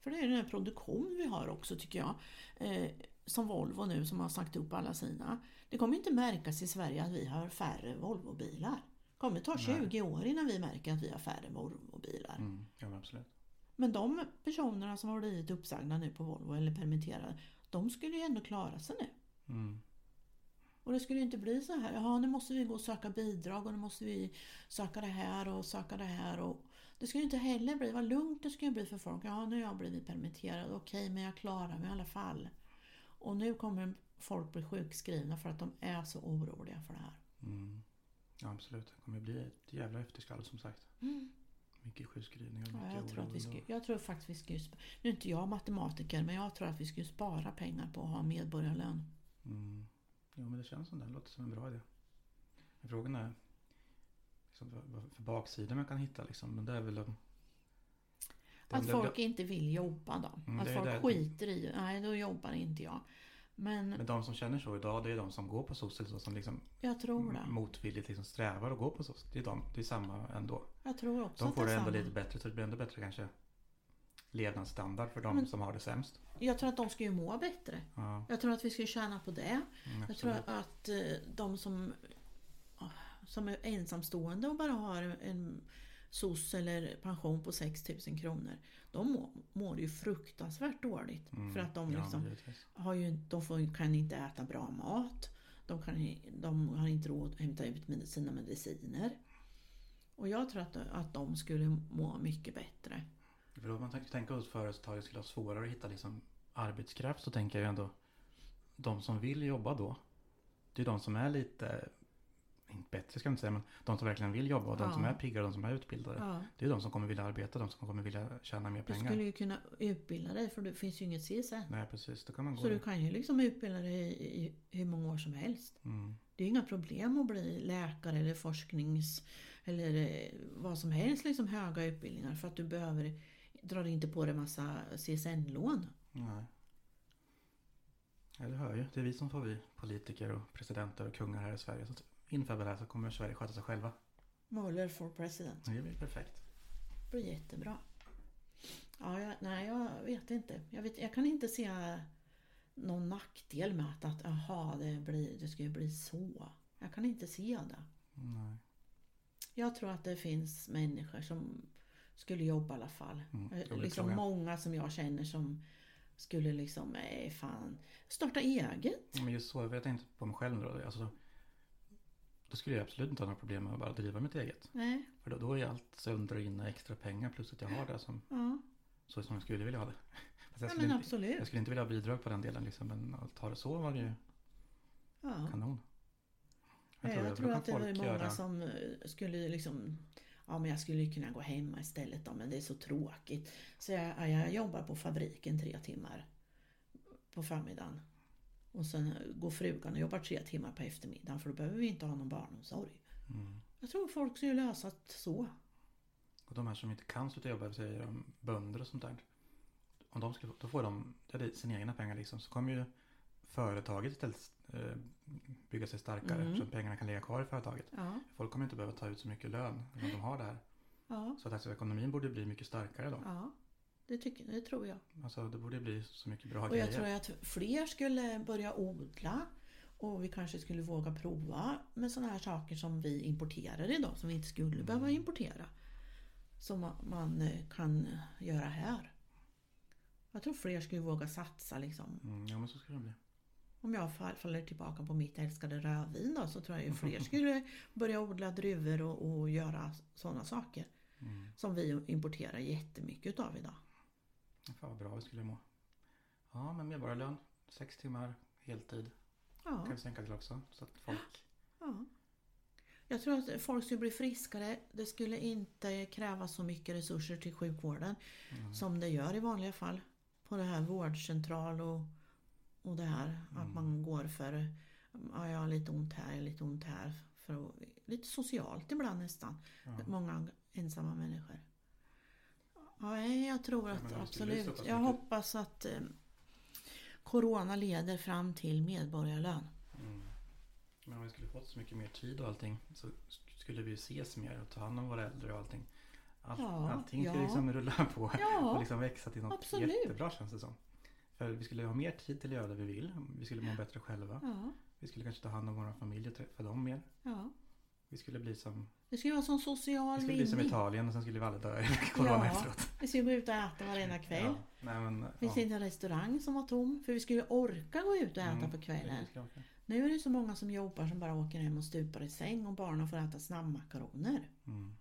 För det är den här produktion vi har också tycker jag. Eh, som Volvo nu som har sagt upp alla sina. Det kommer inte märkas i Sverige att vi har färre Volvobilar. Det kommer ta 20 år innan vi märker att vi har färre Volvobilar. Mm, ja absolut. Men de personerna som har blivit uppsagda nu på Volvo eller permitterade. De skulle ju ändå klara sig nu. Mm. Och det skulle ju inte bli så här. Jaha, nu måste vi gå och söka bidrag och nu måste vi söka det här och söka det här. Och det skulle ju inte heller bli, vad lugnt det skulle bli för folk. Ja, nu har jag blivit permitterad. Okej, men jag klarar mig i alla fall. Och nu kommer folk bli sjukskrivna för att de är så oroliga för det här. Mm. Ja absolut. Det kommer bli ett jävla efterskall som sagt. Mycket sjukskrivningar och Ja, mycket jag, tror att vi skulle, jag tror faktiskt vi skulle... Nu är inte jag matematiker, men jag tror att vi skulle spara pengar på att ha medborgarlön. Mm. Jo men det känns som det. Det låter som en bra idé. Men frågan är liksom, för baksidor man kan hitta liksom. Men det är väl det- Att folk inte vill jobba då. Mm, att folk det. skiter i Nej, då jobbar inte jag. Men Men de som känner så idag det är de som går på eller så som liksom jag tror det. motvilligt liksom strävar att gå på SOS. Det är, de, det är samma ändå. Jag tror också De får det det ändå lite bättre så det blir ändå bättre kanske levnadsstandard för de Men- som har det sämst. Jag tror att de ska ju må bättre. Ja, Jag tror att vi ska tjäna på det. mm, Jag tror att eh, de som, som är ensamstående och bara har en SOS eller pension på 6 000 kronor. De mår, mår ju fruktansvärt dåligt. Mm, För att de ja, liksom givetvis. har ju, de får, kan inte äta bra mat. De, kan, de har inte råd att hämta ut sina mediciner. Och jag tror att, att de skulle må mycket bättre. För om man tänker oss företaget skulle ha svårare att hitta liksom arbetskraft så tänker jag ändå de som vill jobba då. Det är de som är lite, inte bättre ska jag inte säga, men de som verkligen vill jobba och de Ja. som är pigga och de som är utbildade. Ja. Det är de som kommer vilja arbeta, de som kommer vilja tjäna mer Du pengar. skulle ju kunna utbilda dig för det finns ju inget CSN. Nej precis, då kan man gå Så du där. kan ju liksom utbilda dig i, i hur många år som helst. Mm. Det är inga problem att bli läkare eller forsknings eller eh, vad som helst, liksom höga utbildningar för att du behöver drar inte på dig massa CSN-lån. Nej. Ja, det hör ju. Det är vi som får vi politiker och presidenter och kungar här i Sverige. Så inför det här så kommer Sverige sköta sig själva. Mueller for president. Det blir perfekt. Det blir jättebra. Ja, jag, nej, jag vet inte. Jag, vet, jag kan inte se någon nackdel med att, att aha, det, blir, det ska ju bli så. Jag kan inte se det. Nej. Jag tror att det finns människor som skulle jobba i alla fall. Mm, Eh, liksom många som jag känner som skulle liksom, nej fan, starta eget. Men just så, jag tänkte på mig själv då. Alltså, då skulle jag absolut inte ha några problem med att bara driva mitt eget. Nej, För då, då är allt sönder och inne extra pengar plus att jag har det som, ja, så som jag skulle vilja ha det. Fast jag, ja skulle men inte, jag skulle inte vilja ha bidrag på den delen liksom, men att ha det så var det ju Ja. kanon. Jag Jag tror tror, då kan att det var många göra- som eh, skulle liksom Ja men jag skulle kunna gå hemma istället då, men det är så tråkigt. Så jag, ja, jag jobbar på fabriken tre timmar på förmiddagen. Och sen går frugan och jobbar tre timmar på eftermiddagen för då behöver vi inte ha någon barnomsorg. Mm. Jag tror folk skulle lösa det så. Och de här som inte kan sluta jobba, säger de bönder och sånt där. Om de skulle, då får de sina egna pengar liksom. Så kommer ju företaget istället eh, bygga sig starkare. Mm. Så att pengarna kan ligga kvar i företaget. Ja, Folk kommer inte behöva ta ut så mycket lön när de har det här. ja, Så att alltså, ekonomin borde bli mycket starkare då. ja. Det, tycker, det tror jag. Alltså det borde bli så mycket bra Och grejer. jag tror att fler skulle börja odla och vi kanske skulle våga prova med sådana här saker som vi importerar idag som vi inte skulle behöva importera. Som ma- man eh, kan göra här. Jag tror fler skulle våga satsa liksom. Mm, ja men så ska det bli. Om jag fall- faller tillbaka på mitt älskade rödvin då så tror jag ju fler skulle börja odla druvor och, och göra sådana saker. Mm. Som vi importerar jättemycket av idag. Fan vad bra vi skulle må. Ja men medborgarlön. Sex timmar heltid. Ja. Kan vi sänka till också. Så att folk. Ja. Jag tror att folk skulle bli friskare. Det skulle inte krävas så mycket resurser till sjukvården Mm. som det gör i vanliga fall. På det här vårdcentral och, och det här att Mm. man går för ja, jag har lite ont här, jag har lite ont här. För att, lite socialt ibland nästan. Ja. Många ensamma människor. Ja, jag tror Ja, att så absolut. Jag mycket. hoppas att eh, Corona leder fram till medborgarlön. Mm. Men om vi skulle fått så mycket mer tid och allting så sk- skulle vi ses mer och ta hand om våra äldre och allting. All, Ja, allting ja. skulle liksom rulla på och Ja, liksom växa till något absolut. jättebra känns det som. För vi skulle ha mer tid till att göra det vi vill. Vi skulle må bättre själva. ja, Vi skulle kanske ta hand om våra familjer och träffa dem mer. ja. Vi skulle bli som, ska ju vara som vi social skulle bli som. Italien och sen skulle vi alla dö i corona Ja. efteråt. Vi ska gå ut och äta varenda kväll. Ja. Nej, men, Finns det inte en restaurang som var tom? För vi skulle orka gå ut och äta Mm, på kvällen. Nu är det så många som jobbar som bara åker hem och stupar i säng och barnen får äta snabbmakaroner. Mm.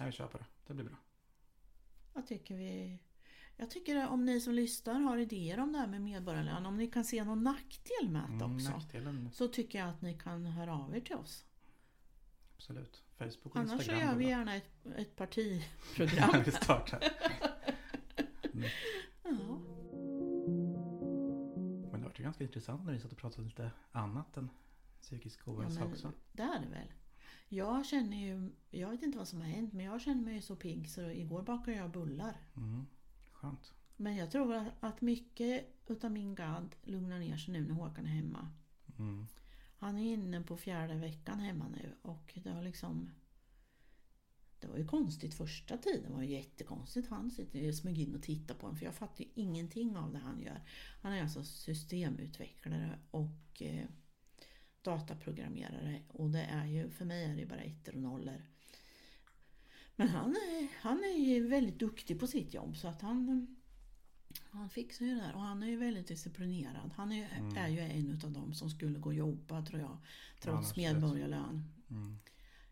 Nej, vi kör på det. Det blir bra. Jag tycker vi... Jag tycker om ni som lyssnar har idéer om det här med medborgarlön, om ni kan se någon nackdel med det Mm, också. nackdelen, Så tycker jag att ni kan höra av er till oss. Absolut. Facebook och Annars Instagram. gör går vi gärna ett, ett partiprogram. vi startar. ja. Men det var ju ganska intressant när vi satt och pratade lite annat än psykisk Ja, ohälsa men också. det är det väl. Jag känner ju, jag vet inte vad som har hänt, men jag känner mig så pigg så igår bakade jag bullar. Mm. Skönt. Men jag tror att- att mycket utav min gadd lugnar ner sig nu när Håkan är hemma. Mm. Han är inne på fjärde veckan hemma nu och det har liksom det var ju konstigt första tiden, det var ju jättekonstigt. Han sitter ju och smög in och tittar på honom för jag fattar ju ingenting av det han gör. Han är alltså systemutvecklare och eh, dataprogrammerare och det är ju, för mig är det bara ettor och nollor. Men han är, han är ju väldigt duktig på sitt jobb så att han, han fixar ju det där och han är ju väldigt disciplinerad. Han är, Mm. är ju en utav dem som skulle gå och jobba tror jag, trots medborgarlön. Mm.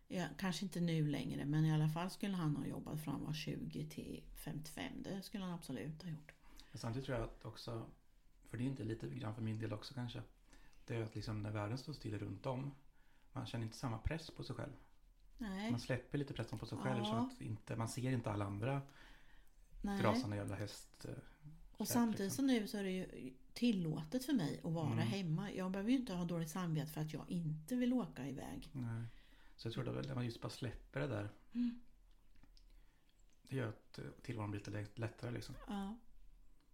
Ja, kanske inte nu längre men i alla fall skulle han ha jobbat från han var 20 till 55. Det skulle han absolut ha gjort. Men samtidigt tror jag att också, för det är inte lite grann för min del också kanske. Det är att liksom när världen står still runt om. Man känner inte samma press på sig själv. Nej, Man släpper lite pressen på sig själv. Ja. Så att inte, man ser inte alla andra nej. rasande jävla häst. Och släpp, samtidigt liksom. som nu så är det ju tillåtet för mig att vara Mm. hemma. Jag behöver ju inte ha dåligt samvete för att jag inte vill åka iväg. Nej. Så jag tror att när man just bara släpper det där. Mm. Det gör att eh, tillvaron blir lite lätt- lättare liksom. Ja,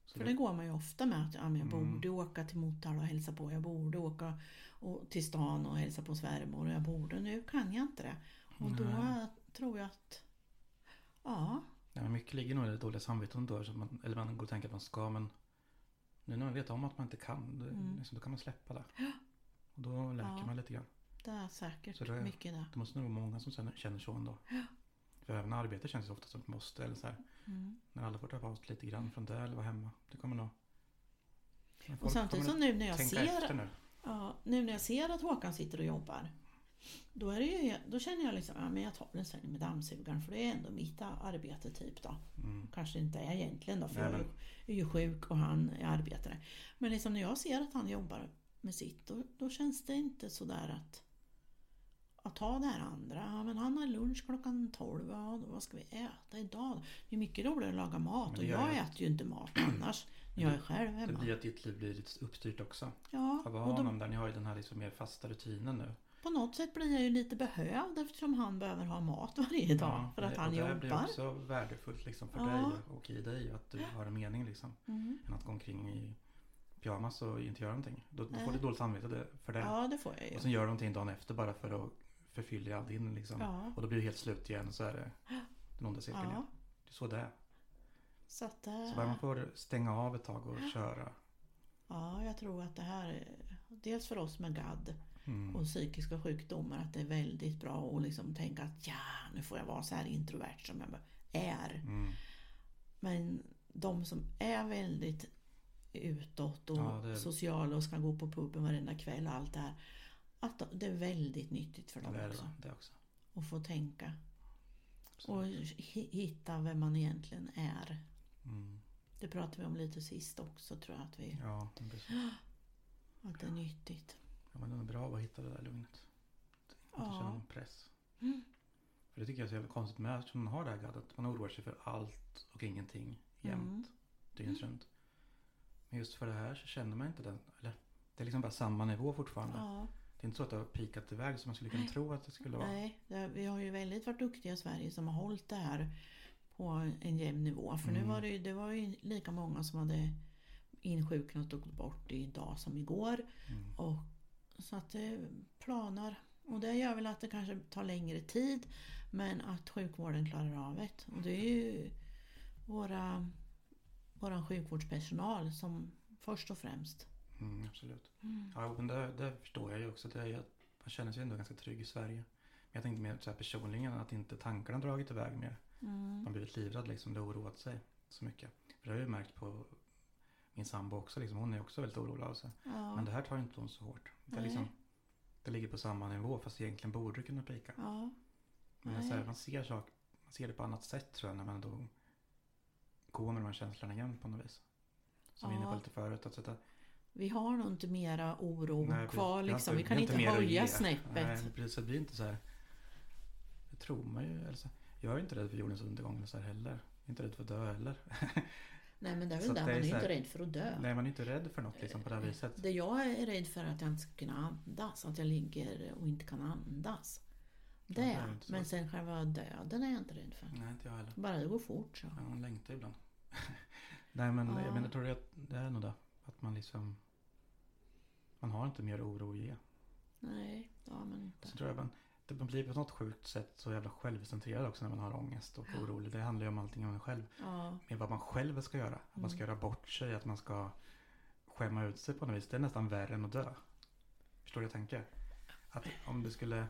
Så för det- det går man ju ofta med att ja, men jag Mm. borde åka till Motala och hälsa på. Jag borde åka och, till stan och hälsa på svärmor. Jag borde. Nu kan jag inte det. Och då tror jag att ja, Men mycket ligger nog i det dåliga samvetet. Så man, eller man går och tänker att man ska men nu när man vet om att man inte kan. Då, Mm. liksom, då kan man släppa det. Och då läker Ja. man lite grann. det är säkert Så det mycket det. Det måste nog vara många som känner, så ändå. För även arbete känns ofta som ett måste. Eller så här, Mm. när alla får ta paus lite grann från det eller vara hemma. Det kommer nog... Och samtidigt som nu när jag ser nu. Ja, nu när jag ser att Håkan sitter och jobbar. Då, är det ju, då känner jag liksom, ja men jag tar en sväng med dammsugaren för det är ändå mitt arbete typ då. Mm. Kanske inte är egentligen då för Nej, jag är ju- är ju sjuk och han är arbetare. Men liksom när jag ser att han jobbar med sitt då, då känns det inte sådär att att ta det här andra. Ja, men han har lunch klockan 12. Ja, då vad ska vi äta idag? Det är mycket roligare att laga mat och det jag äter ju inte mat annars. när jag är själv Det hemma. blir att ditt liv blir lite uppstyrt också. Ja, Av och honom då, där, ni har ju den här liksom mer fasta rutinen nu. På något sätt blir jag ju lite behövd eftersom han behöver ha mat varje dag Ja, för att det- han och det här blir jobbar. också värdefullt liksom för Ja. dig och i dig att du har en mening liksom. Mm. Än att gå omkring i pyjamas och inte göra någonting. Då, då får du dåligt samvete det- för det. Ja, det får jag ju. Och sen gör du någonting dagen efter bara för att förfylla din liksom. Ja, Och då blir det helt slut igen så är det den onda cirkeln ja. Det är så det är. Så att Så bara man det, får stänga av ett tag och köra. ja, jag tror att det här, är- dels för oss med GAD Mm. och psykiska sjukdomar, att det är väldigt bra att liksom tänka att ja, nu får jag vara så här introvert som jag är. Mm. Men de som är väldigt utåt och Ja, det- sociala och ska gå på puben varenda kväll och allt det här. Att de- det är väldigt nyttigt för dem det också. det, också. Att få tänka Så, och hi- hitta vem man egentligen är. mm. Det pratade vi om lite sist också tror jag att, vi, Ja, att det är nyttigt. Ja, men det är bra att hitta det där lugnet. Inte Ja. känna någon press. Mm. För det tycker jag är så jävla konstigt med eftersom man har det här gaddet. Man oroar sig för allt och ingenting jämt. Mm. Dygnet runt. Men just för det här så känner man inte den. Eller det är liksom bara samma nivå fortfarande. Ja, Det är inte så att det har pikat iväg som man skulle kunna tro att det skulle vara. nej, det, vi har ju väldigt varit duktiga i Sverige som har hållit det här på en jämn nivå. För nu Mm. var det, ju, det var ju lika många som hade insjuknat och gått bort idag som igår. Mm. Och, så att det planar. Och det gör väl att det kanske tar längre tid. Men att sjukvården klarar av det. Och det är ju våra, våran sjukvårdspersonal som först och främst. Mm, absolut. Mm. Ja, men det, det förstår jag ju också. Det att man känner sig ändå ganska trygg i Sverige. Men jag tänkte mer så här personligen att inte tankarna dragit iväg mer. Mm. Man blivit livrädd liksom. Det oroat sig så mycket. För det har jag ju märkt på min sambo också. Liksom. Hon är också väldigt orolig av sig. Ja. Men det här tar ju inte hon så hårt. Det, liksom, det ligger på samma nivå fast egentligen borde det kunna pika. ja. Men så här, man, ser sak, man ser det på annat sätt tror jag när man då går med de här känslorna igen på något vis. Som vi var inne på lite förut. Att sätta, Vi har nog inte mera oro Nej, kvar vi- liksom. Vi kan inte att höja snäppet. Nej, precis. Det blir inte så här. Det tror man ju. Alltså, jag är inte rädd för jordens undergång eller så här heller. Jag är inte rädd för att dö heller. Nej men det är väl där det man är ju inte rädd för att dö. Nej, man är inte rädd för något liksom på det här viset. Det jag är rädd för är att jag inte ska kunna andas. Att jag ligger och inte kan andas. Det Ja, det är inte så. Men sen själva döden är jag inte rädd för. Nej, inte jag heller. Bara det går fort så. Ja, man längtar ibland. Nej, men Ja. jag menar, tror att det är nog det. Att man liksom. Man har inte mer oro att ge. Nej, det har man inte. Så tror jag det man blir på något sjukt sätt så jävla självcentrerad också när man har ångest och orolig. Det handlar ju om allting om en själv. Ja, Med vad man själv ska göra. Att man ska Mm. göra bort sig, att man ska skämma ut sig på något vis. Det är nästan värre än att dö. Förstår du vad jag tänker? Att om du skulle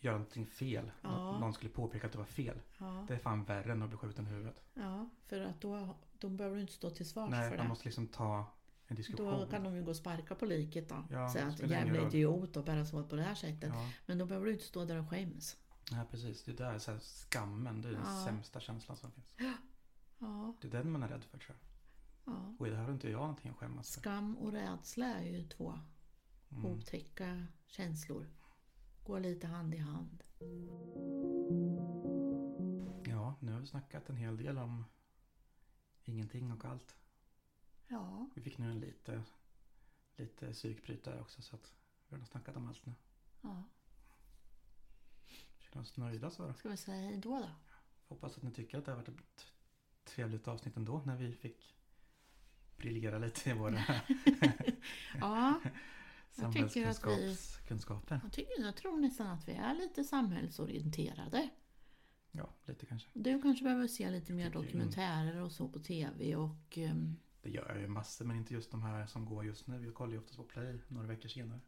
göra någonting fel, Ja. nå- någon skulle påpeka att det var fel. ja, Det är fan värre än att bli skjuten i huvudet. ja. För att då, då behöver du inte stå till svars Nej, för man det. måste liksom ta en diskussion. Då kan de ju gå och sparka på liket då. Ja, Säga att jävla idiot och bära sig åt på det här sättet. Ja, Men då behöver du inte stå där och skäms. ja, precis. Det där är så här, skammen. Det är den sämsta känslan som finns. Ja, Det är den man är rädd för tror jag. ja. Och i det här har inte jag någonting att skämmas för. Skam och rädsla är ju två Mm. otäcka känslor. Går lite hand i hand. Ja, nu har vi snackat en hel del om ingenting och allt. Ja, Vi fick nu en lite, lite psykbryt där också så att vi har nog snackat om allt nu. ja. Känner oss nöjda så. Ska vi säga hej då då? Hoppas att ni tycker att det har varit ett trevligt avsnitt ändå när vi fick briljera lite i våra Ja, samhällskunskapskunskaper. jag, tycker, jag tror nästan att vi är lite samhällsorienterade. Ja, lite kanske. Du kanske behöver se lite mer dokumentärer och så på TV och ehm, Det gör jag ju massor men inte just de här som går just nu. Vi kollar ju oftast på Play några veckor senare.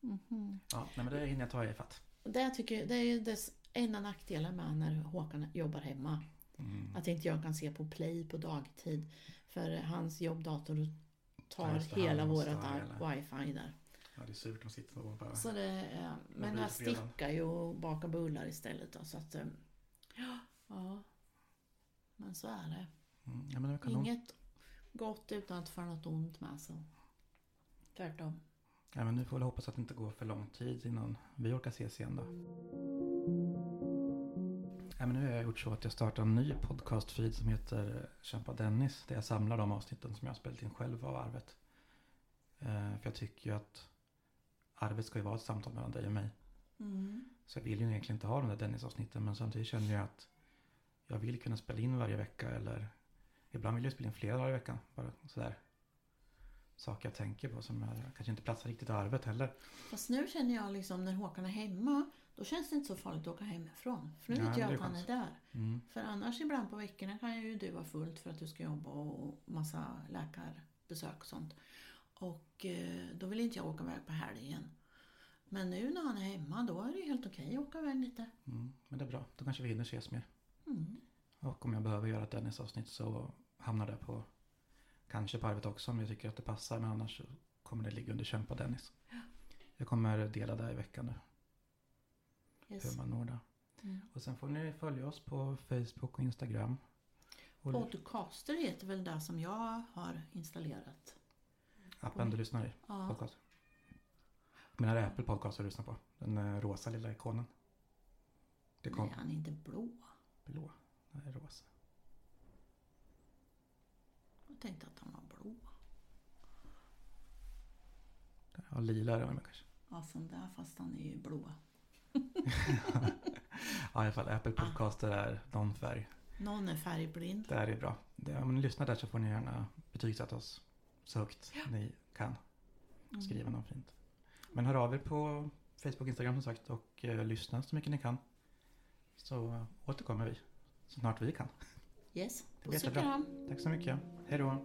mhm. Ja, nej men det hinner jag ta i fatt. det, jag tycker, det är ju dess enda nackdelen med när Håkan jobbar hemma. Mm. Att inte jag kan se på play på dagtid. För hans jobbdator tar Ja, det, hela vårat hela. wifi där. Ja, det är surt att sitta och bara... Så det, eh, men jag stickar ju och bakar bullar istället. Då, så att, eh, ja, men så är det. Mm, ja. Inget gott utan att få något ont med sig. Tvärtom. Ja, men nu får vi hoppas att det inte går för lång tid innan vi orkar ses igen då. Ja, men nu har jag gjort så att jag startar en ny podcastfeed som heter Kämpa Dennis. Där jag samlar de avsnitten som jag har spelat in själv av Arvet. Eh, för jag tycker ju att Arvet ska ju vara ett samtal mellan dig och mig. Mm. Så jag vill ju egentligen inte ha de där Dennis-avsnitten. Men samtidigt känner jag att jag vill kunna spela in varje vecka. Eller ibland vill jag spela in flera dagar i veckan. Bara sådär. Saker jag tänker på som jag kanske inte platsar riktigt i arvet heller. Fast nu känner jag liksom när Håkan är hemma, då känns det inte så farligt att åka hemifrån. För nu Ja, vet jag att han är där. Mm. För annars ibland på veckorna kan ju du vara fullt för att du ska jobba och massa läkarbesök och sånt. Och eh, då vill inte jag åka iväg på helgen. Men nu när han är hemma, då är det helt okej att åka iväg lite. Mm. Men det är bra. Då kanske vi hinner ses mer. Mm. Och om jag behöver göra ett Dennis-avsnitt så hamnar det på kanske på arvet också om jag tycker att det passar. Men annars kommer det ligga under Kämpa Dennis. Jag kommer dela det i veckan nu. Yes. Hur man når det. Mm. Och sen får ni följa oss på Facebook och Instagram. Och Podcaster heter väl det som jag har installerat. appen du lyssnar i. Ja, Podcast. Men är det Apple Podcast du lyssnar på? Den eh, rosa lilla ikonen. Det kom nej, han är inte blå. blå. Nej, rosa. Jag tänkte att han var blå. Ja, lila är det väl kanske. Ja, sån där fast han är ju blå. Ja, i alla fall Apple Podcaster är någon färg. Någon är färgblind. Det här är bra. Det, om ni lyssnar där så får ni gärna betygsätta oss så högt ni kan. Mm. Skriva något fint. Men hör av er på Facebook och Instagram som sagt och eh, lyssna så mycket ni kan. Så återkommer vi så snart vi kan. Yes, puss och kram. Tack så mycket. Hej då.